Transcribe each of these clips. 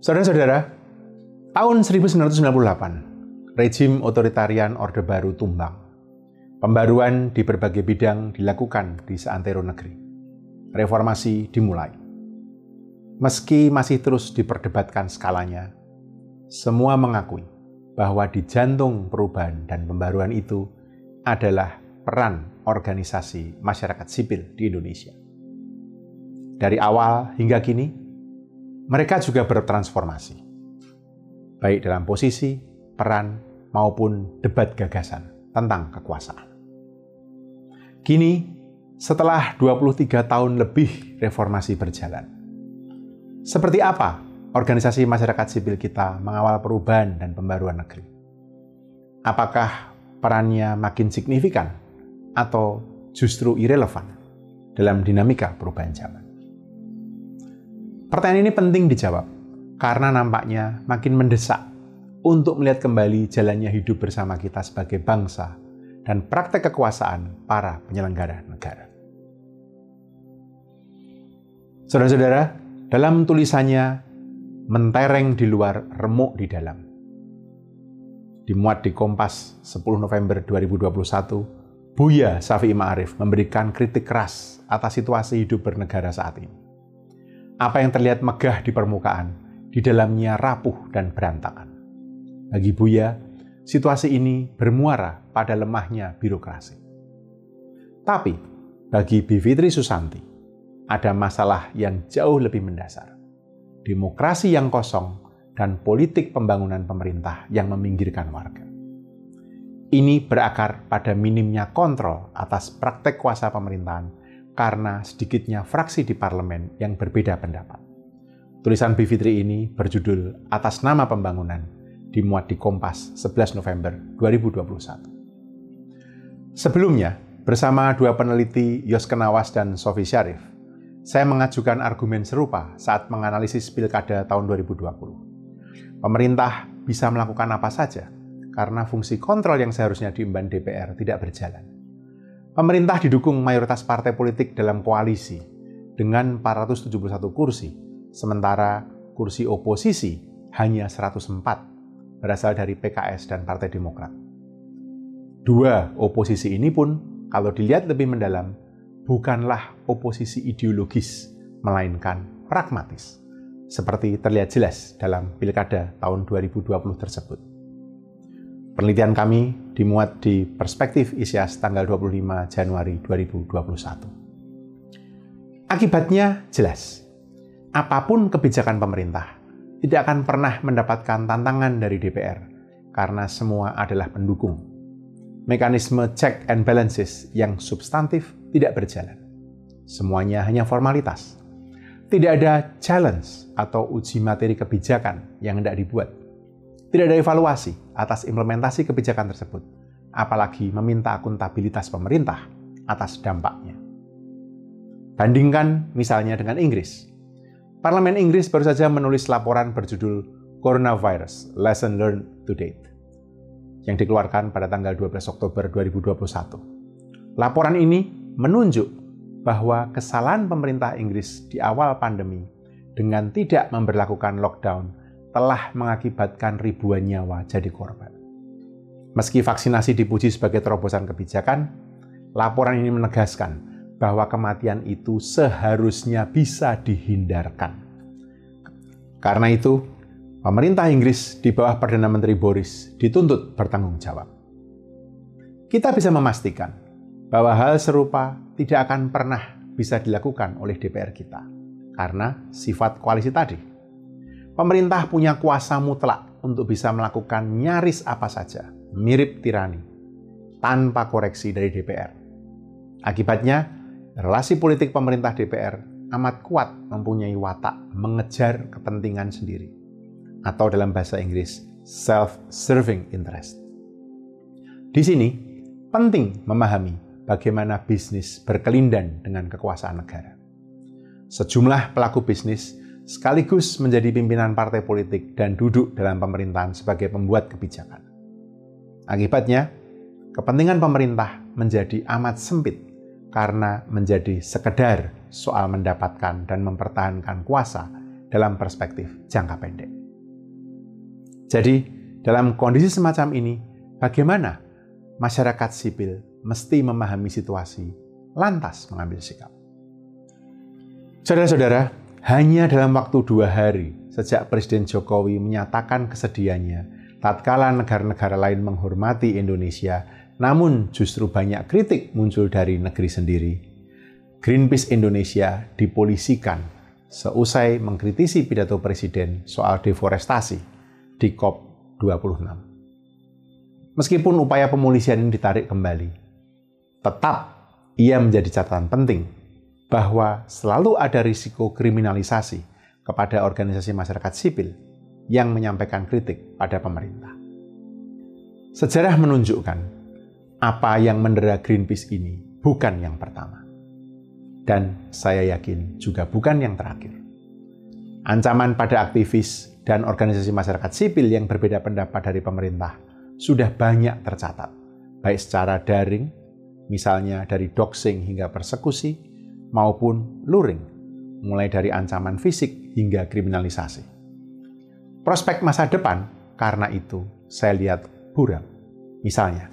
Saudara-saudara, tahun 1998, rejim otoritarian Orde Baru tumbang. Pembaruan di berbagai bidang dilakukan di seantero negeri. Reformasi dimulai. Meski masih terus diperdebatkan skalanya, semua mengakui bahwa di jantung perubahan dan pembaruan itu adalah peran organisasi masyarakat sipil di Indonesia. Dari awal hingga kini, mereka juga bertransformasi, baik dalam posisi, peran, maupun debat gagasan tentang kekuasaan. Kini, setelah 23 tahun lebih reformasi berjalan, seperti apa organisasi masyarakat sipil kita mengawal perubahan dan pembaruan negeri? Apakah perannya makin signifikan atau justru irrelevan dalam dinamika perubahan zaman? Pertanyaan ini penting dijawab karena nampaknya makin mendesak untuk melihat kembali jalannya hidup bersama kita sebagai bangsa dan praktek kekuasaan para penyelenggara negara. Saudara-saudara, dalam tulisannya Mentereng di luar, remuk di dalam. Dimuat di Kompas 10 November 2021, Buya Safi Ma'arif memberikan kritik keras atas situasi hidup bernegara saat ini apa yang terlihat megah di permukaan, di dalamnya rapuh dan berantakan. Bagi Buya, situasi ini bermuara pada lemahnya birokrasi. Tapi, bagi Bivitri Susanti, ada masalah yang jauh lebih mendasar. Demokrasi yang kosong dan politik pembangunan pemerintah yang meminggirkan warga. Ini berakar pada minimnya kontrol atas praktek kuasa pemerintahan karena sedikitnya fraksi di parlemen yang berbeda pendapat. Tulisan Bivitri ini berjudul Atas Nama Pembangunan, dimuat di Kompas 11 November 2021. Sebelumnya, bersama dua peneliti Yos Kenawas dan Sofi Syarif, saya mengajukan argumen serupa saat menganalisis pilkada tahun 2020. Pemerintah bisa melakukan apa saja karena fungsi kontrol yang seharusnya diemban DPR tidak berjalan. Pemerintah didukung mayoritas partai politik dalam koalisi dengan 471 kursi, sementara kursi oposisi hanya 104 berasal dari PKS dan Partai Demokrat. Dua oposisi ini pun, kalau dilihat lebih mendalam, bukanlah oposisi ideologis, melainkan pragmatis, seperti terlihat jelas dalam pilkada tahun 2020 tersebut. Penelitian kami dimuat di Perspektif Isyas tanggal 25 Januari 2021. Akibatnya jelas. Apa pun kebijakan pemerintah, tidak akan pernah mendapatkan tantangan dari DPR karena semua adalah pendukung. Mekanisme check and balances yang substantif tidak berjalan. Semuanya hanya formalitas. Tidak ada challenge atau uji materi kebijakan yang tidak dibuat tidak ada evaluasi atas implementasi kebijakan tersebut, apalagi meminta akuntabilitas pemerintah atas dampaknya. Bandingkan misalnya dengan Inggris. Parlemen Inggris baru saja menulis laporan berjudul Coronavirus Lesson Learned to Date yang dikeluarkan pada tanggal 12 Oktober 2021. Laporan ini menunjuk bahwa kesalahan pemerintah Inggris di awal pandemi dengan tidak memperlakukan lockdown telah mengakibatkan ribuan nyawa jadi korban. Meski vaksinasi dipuji sebagai terobosan kebijakan, laporan ini menegaskan bahwa kematian itu seharusnya bisa dihindarkan. Karena itu, pemerintah Inggris di bawah Perdana Menteri Boris dituntut bertanggung jawab. Kita bisa memastikan bahwa hal serupa tidak akan pernah bisa dilakukan oleh DPR kita karena sifat koalisi tadi Pemerintah punya kuasa mutlak untuk bisa melakukan nyaris apa saja, mirip tirani, tanpa koreksi dari DPR. Akibatnya, relasi politik pemerintah DPR amat kuat mempunyai watak mengejar kepentingan sendiri, atau dalam bahasa Inggris, self-serving interest. Di sini, penting memahami bagaimana bisnis berkelindan dengan kekuasaan negara. Sejumlah pelaku bisnis sekaligus menjadi pimpinan partai politik dan duduk dalam pemerintahan sebagai pembuat kebijakan. Akibatnya, kepentingan pemerintah menjadi amat sempit karena menjadi sekedar soal mendapatkan dan mempertahankan kuasa dalam perspektif jangka pendek. Jadi, dalam kondisi semacam ini, bagaimana masyarakat sipil mesti memahami situasi, lantas mengambil sikap? Saudara-saudara, hanya dalam waktu dua hari sejak Presiden Jokowi menyatakan kesedihannya tatkala negara-negara lain menghormati Indonesia namun justru banyak kritik muncul dari negeri sendiri. Greenpeace Indonesia dipolisikan seusai mengkritisi pidato Presiden soal deforestasi di COP26. Meskipun upaya pemulisian ini ditarik kembali, tetap ia menjadi catatan penting bahwa selalu ada risiko kriminalisasi kepada organisasi masyarakat sipil yang menyampaikan kritik pada pemerintah. Sejarah menunjukkan apa yang mendera Greenpeace ini bukan yang pertama. Dan saya yakin juga bukan yang terakhir. Ancaman pada aktivis dan organisasi masyarakat sipil yang berbeda pendapat dari pemerintah sudah banyak tercatat, baik secara daring, misalnya dari doxing hingga persekusi, maupun luring, mulai dari ancaman fisik hingga kriminalisasi. Prospek masa depan karena itu saya lihat buram. Misalnya,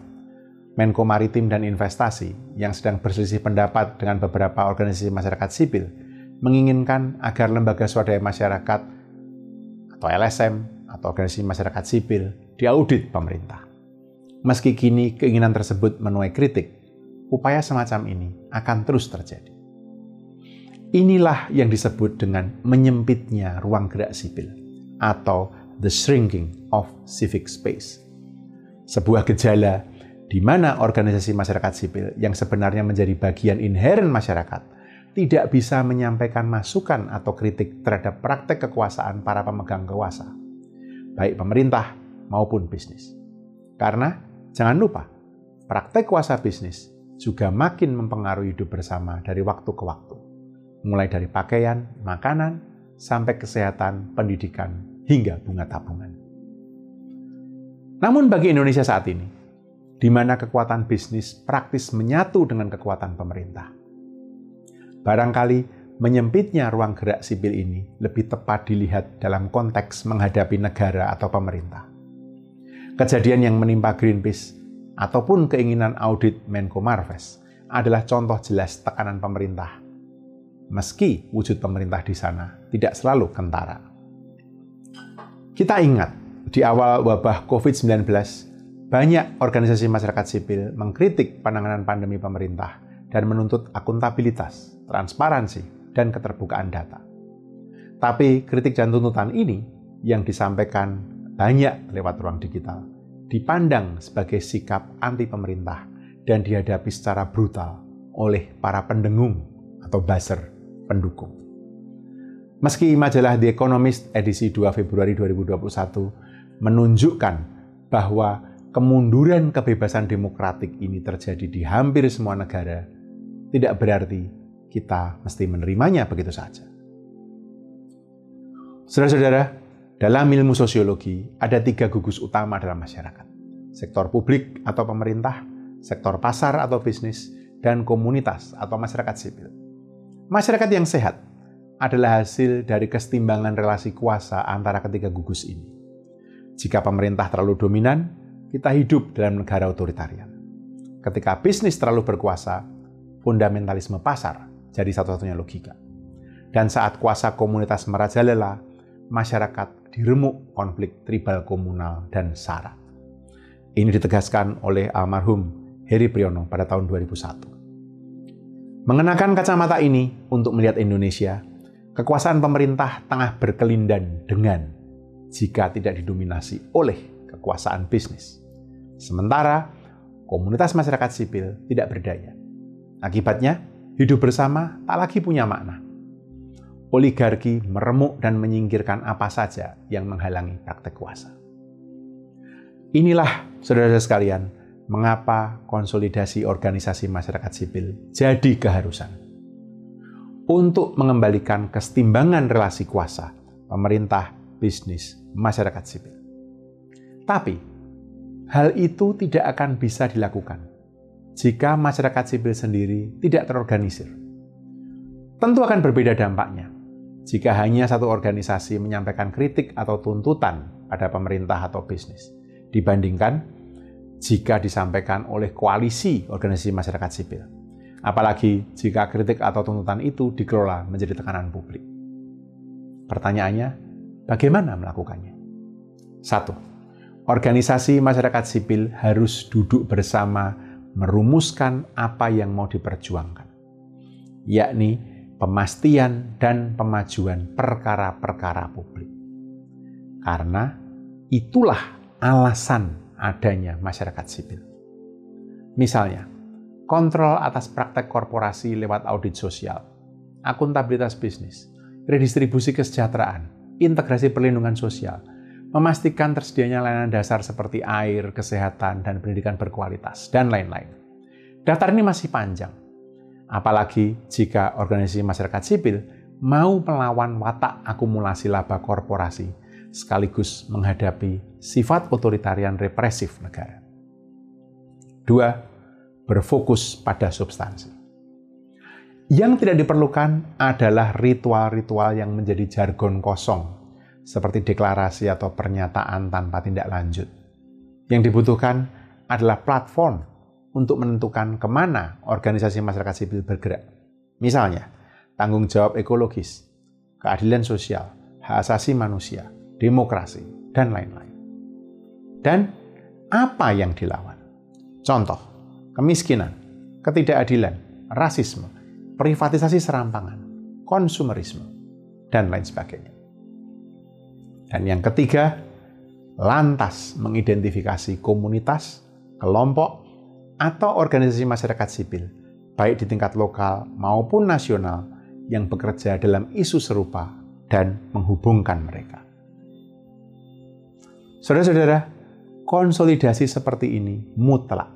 Menko Maritim dan Investasi yang sedang berselisih pendapat dengan beberapa organisasi masyarakat sipil menginginkan agar lembaga swadaya masyarakat atau LSM atau organisasi masyarakat sipil diaudit pemerintah. Meski kini keinginan tersebut menuai kritik, upaya semacam ini akan terus terjadi. Inilah yang disebut dengan menyempitnya ruang gerak sipil atau the shrinking of civic space. Sebuah gejala di mana organisasi masyarakat sipil yang sebenarnya menjadi bagian inheren masyarakat tidak bisa menyampaikan masukan atau kritik terhadap praktek kekuasaan para pemegang kuasa, baik pemerintah maupun bisnis. Karena jangan lupa, praktek kuasa bisnis juga makin mempengaruhi hidup bersama dari waktu ke waktu, mulai dari pakaian, makanan, sampai kesehatan, pendidikan, hingga bunga tabungan. Namun bagi Indonesia saat ini, di mana kekuatan bisnis praktis menyatu dengan kekuatan pemerintah. Barangkali menyempitnya ruang gerak sipil ini lebih tepat dilihat dalam konteks menghadapi negara atau pemerintah. Kejadian yang menimpa Greenpeace ataupun keinginan audit Menko Marves adalah contoh jelas tekanan pemerintah. Meski wujud pemerintah di sana tidak selalu kentara. Kita ingat, di awal wabah COVID-19, banyak organisasi masyarakat sipil mengkritik penanganan pandemi pemerintah dan menuntut akuntabilitas, transparansi, dan keterbukaan data. Tapi kritik dan tuntutan ini yang disampaikan banyak lewat ruang digital dipandang sebagai sikap anti pemerintah dan dihadapi secara brutal oleh para pendengung atau buzzer pendukung. Meski majalah The Economist edisi 2 Februari 2021 menunjukkan bahwa kemunduran kebebasan demokratik ini terjadi di hampir semua negara, tidak berarti kita mesti menerimanya begitu saja. Saudara-saudara, dalam ilmu sosiologi ada tiga gugus utama dalam masyarakat. Sektor publik atau pemerintah, sektor pasar atau bisnis, dan komunitas atau masyarakat sipil. Masyarakat yang sehat adalah hasil dari kesetimbangan relasi kuasa antara ketiga gugus ini. Jika pemerintah terlalu dominan, kita hidup dalam negara otoritarian. Ketika bisnis terlalu berkuasa, fundamentalisme pasar jadi satu-satunya logika. Dan saat kuasa komunitas merajalela, masyarakat diremuk konflik tribal komunal dan sara. Ini ditegaskan oleh almarhum Heri Priyono pada tahun 2001. Mengenakan kacamata ini untuk melihat Indonesia, kekuasaan pemerintah tengah berkelindan dengan jika tidak didominasi oleh kekuasaan bisnis. Sementara komunitas masyarakat sipil tidak berdaya. Akibatnya, hidup bersama tak lagi punya makna. oligarki meremuk dan menyingkirkan apa saja yang menghalangi praktek kuasa. Inilah, saudara-saudara sekalian, mengapa konsolidasi organisasi masyarakat sipil jadi keharusan. Untuk mengembalikan kesetimbangan relasi kuasa pemerintah, bisnis, masyarakat sipil. Tapi, hal itu tidak akan bisa dilakukan jika masyarakat sipil sendiri tidak terorganisir. Tentu akan berbeda dampaknya jika hanya satu organisasi menyampaikan kritik atau tuntutan pada pemerintah atau bisnis, dibandingkan jika disampaikan oleh koalisi organisasi masyarakat sipil. Apalagi jika kritik atau tuntutan itu dikelola menjadi tekanan publik. Pertanyaannya, bagaimana melakukannya? Satu, organisasi masyarakat sipil harus duduk bersama merumuskan apa yang mau diperjuangkan, yakni pemastian dan pemajuan perkara-perkara publik. Karena itulah alasan adanya masyarakat sipil. Misalnya, kontrol atas praktek korporasi lewat audit sosial, akuntabilitas bisnis, redistribusi kesejahteraan, integrasi perlindungan sosial, memastikan tersedianya layanan dasar seperti air, kesehatan, dan pendidikan berkualitas, dan lain-lain. Daftar ini masih panjang, apalagi jika organisasi masyarakat sipil mau melawan watak akumulasi laba korporasi sekaligus menghadapi sifat otoritarian represif negara. Dua, berfokus pada substansi. Yang tidak diperlukan adalah ritual-ritual yang menjadi jargon kosong, seperti deklarasi atau pernyataan tanpa tindak lanjut. Yang dibutuhkan adalah platform untuk menentukan ke mana organisasi masyarakat sipil bergerak. Misalnya, tanggung jawab ekologis, keadilan sosial, hak asasi manusia, demokrasi, dan lain-lain. Dan apa yang dilawan? Contoh, kemiskinan, ketidakadilan, rasisme, privatisasi serampangan, konsumerisme, dan lain sebagainya. Dan yang ketiga, lantas mengidentifikasi komunitas, kelompok, atau organisasi masyarakat sipil, baik di tingkat lokal maupun nasional, yang bekerja dalam isu serupa dan menghubungkan mereka. Saudara-saudara, konsolidasi seperti ini mutlak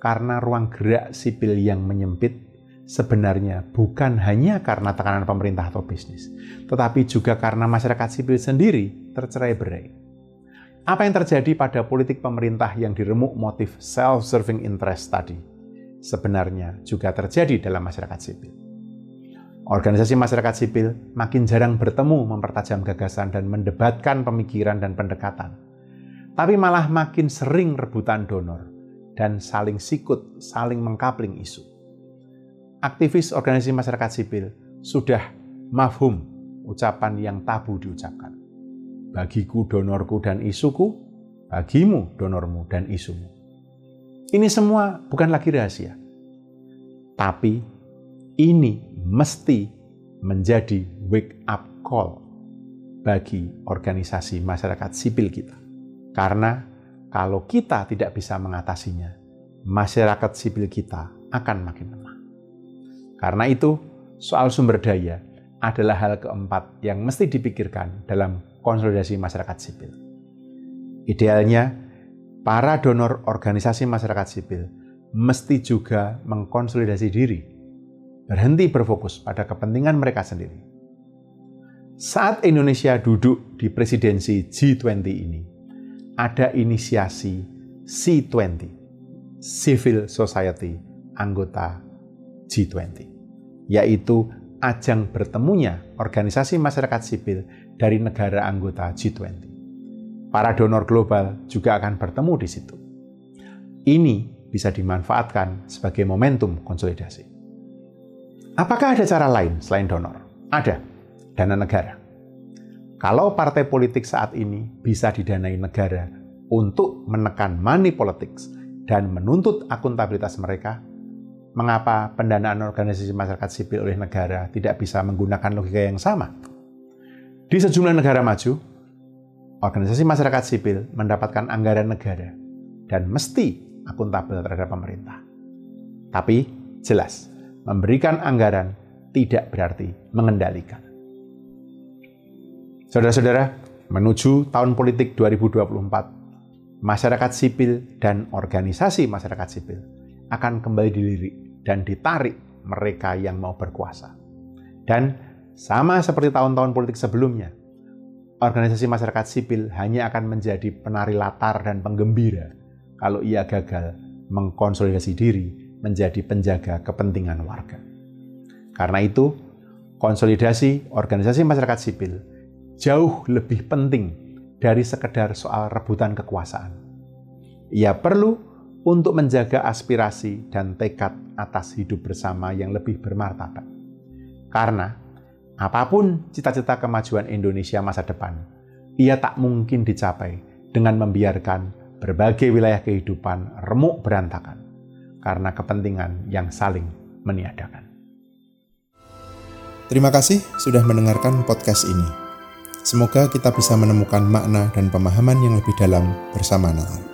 karena ruang gerak sipil yang menyempit sebenarnya bukan hanya karena tekanan pemerintah atau bisnis, tetapi juga karena masyarakat sipil sendiri tercerai-berai. Apa yang terjadi pada politik pemerintah yang diremuk motif self-serving interest tadi sebenarnya juga terjadi dalam masyarakat sipil. Organisasi masyarakat sipil makin jarang bertemu mempertajam gagasan dan mendebatkan pemikiran dan pendekatan, tapi malah makin sering rebutan donor dan saling sikut, saling mengkapling isu. Aktivis organisasi masyarakat sipil sudah mafhum ucapan yang tabu diucapkan bagiku donorku dan isuku, bagimu donormu dan isumu. Ini semua bukan lagi rahasia. Tapi ini mesti menjadi wake up call bagi organisasi masyarakat sipil kita. Karena kalau kita tidak bisa mengatasinya, masyarakat sipil kita akan makin lemah. Karena itu, soal sumber daya adalah hal keempat yang mesti dipikirkan dalam konsolidasi masyarakat sipil. Idealnya, para donor organisasi masyarakat sipil mesti juga mengkonsolidasi diri, berhenti berfokus pada kepentingan mereka sendiri. Saat Indonesia duduk di presidensi G20 ini, ada inisiasi C20, Civil Society anggota G20, yaitu ajang bertemunya organisasi masyarakat sipil dari negara anggota G20. Para donor global juga akan bertemu di situ. Ini bisa dimanfaatkan sebagai momentum konsolidasi. Apakah ada cara lain selain donor? Ada, dana negara. Kalau partai politik saat ini bisa didanai negara untuk menekan money politics dan menuntut akuntabilitas mereka, mengapa pendanaan organisasi masyarakat sipil oleh negara tidak bisa menggunakan logika yang sama? Di sejumlah negara maju, organisasi masyarakat sipil mendapatkan anggaran negara dan mesti akuntabel terhadap pemerintah. Tapi jelas, memberikan anggaran tidak berarti mengendalikan. Saudara-saudara, menuju tahun politik 2024, masyarakat sipil dan organisasi masyarakat sipil akan kembali dilirik dan ditarik mereka yang mau berkuasa. Dan sama seperti tahun-tahun politik sebelumnya, organisasi masyarakat sipil hanya akan menjadi penari latar dan penggembira kalau ia gagal mengkonsolidasi diri menjadi penjaga kepentingan warga. Karena itu, konsolidasi organisasi masyarakat sipil jauh lebih penting dari sekedar soal rebutan kekuasaan. Ia perlu untuk menjaga aspirasi dan tekad atas hidup bersama yang lebih bermartabat. Karena apa pun cita-cita kemajuan Indonesia masa depan, ia tak mungkin dicapai dengan membiarkan berbagai wilayah kehidupan remuk berantakan karena kepentingan yang saling meniadakan. Terima kasih sudah mendengarkan podcast ini. Semoga kita bisa menemukan makna dan pemahaman yang lebih dalam bersama Natal.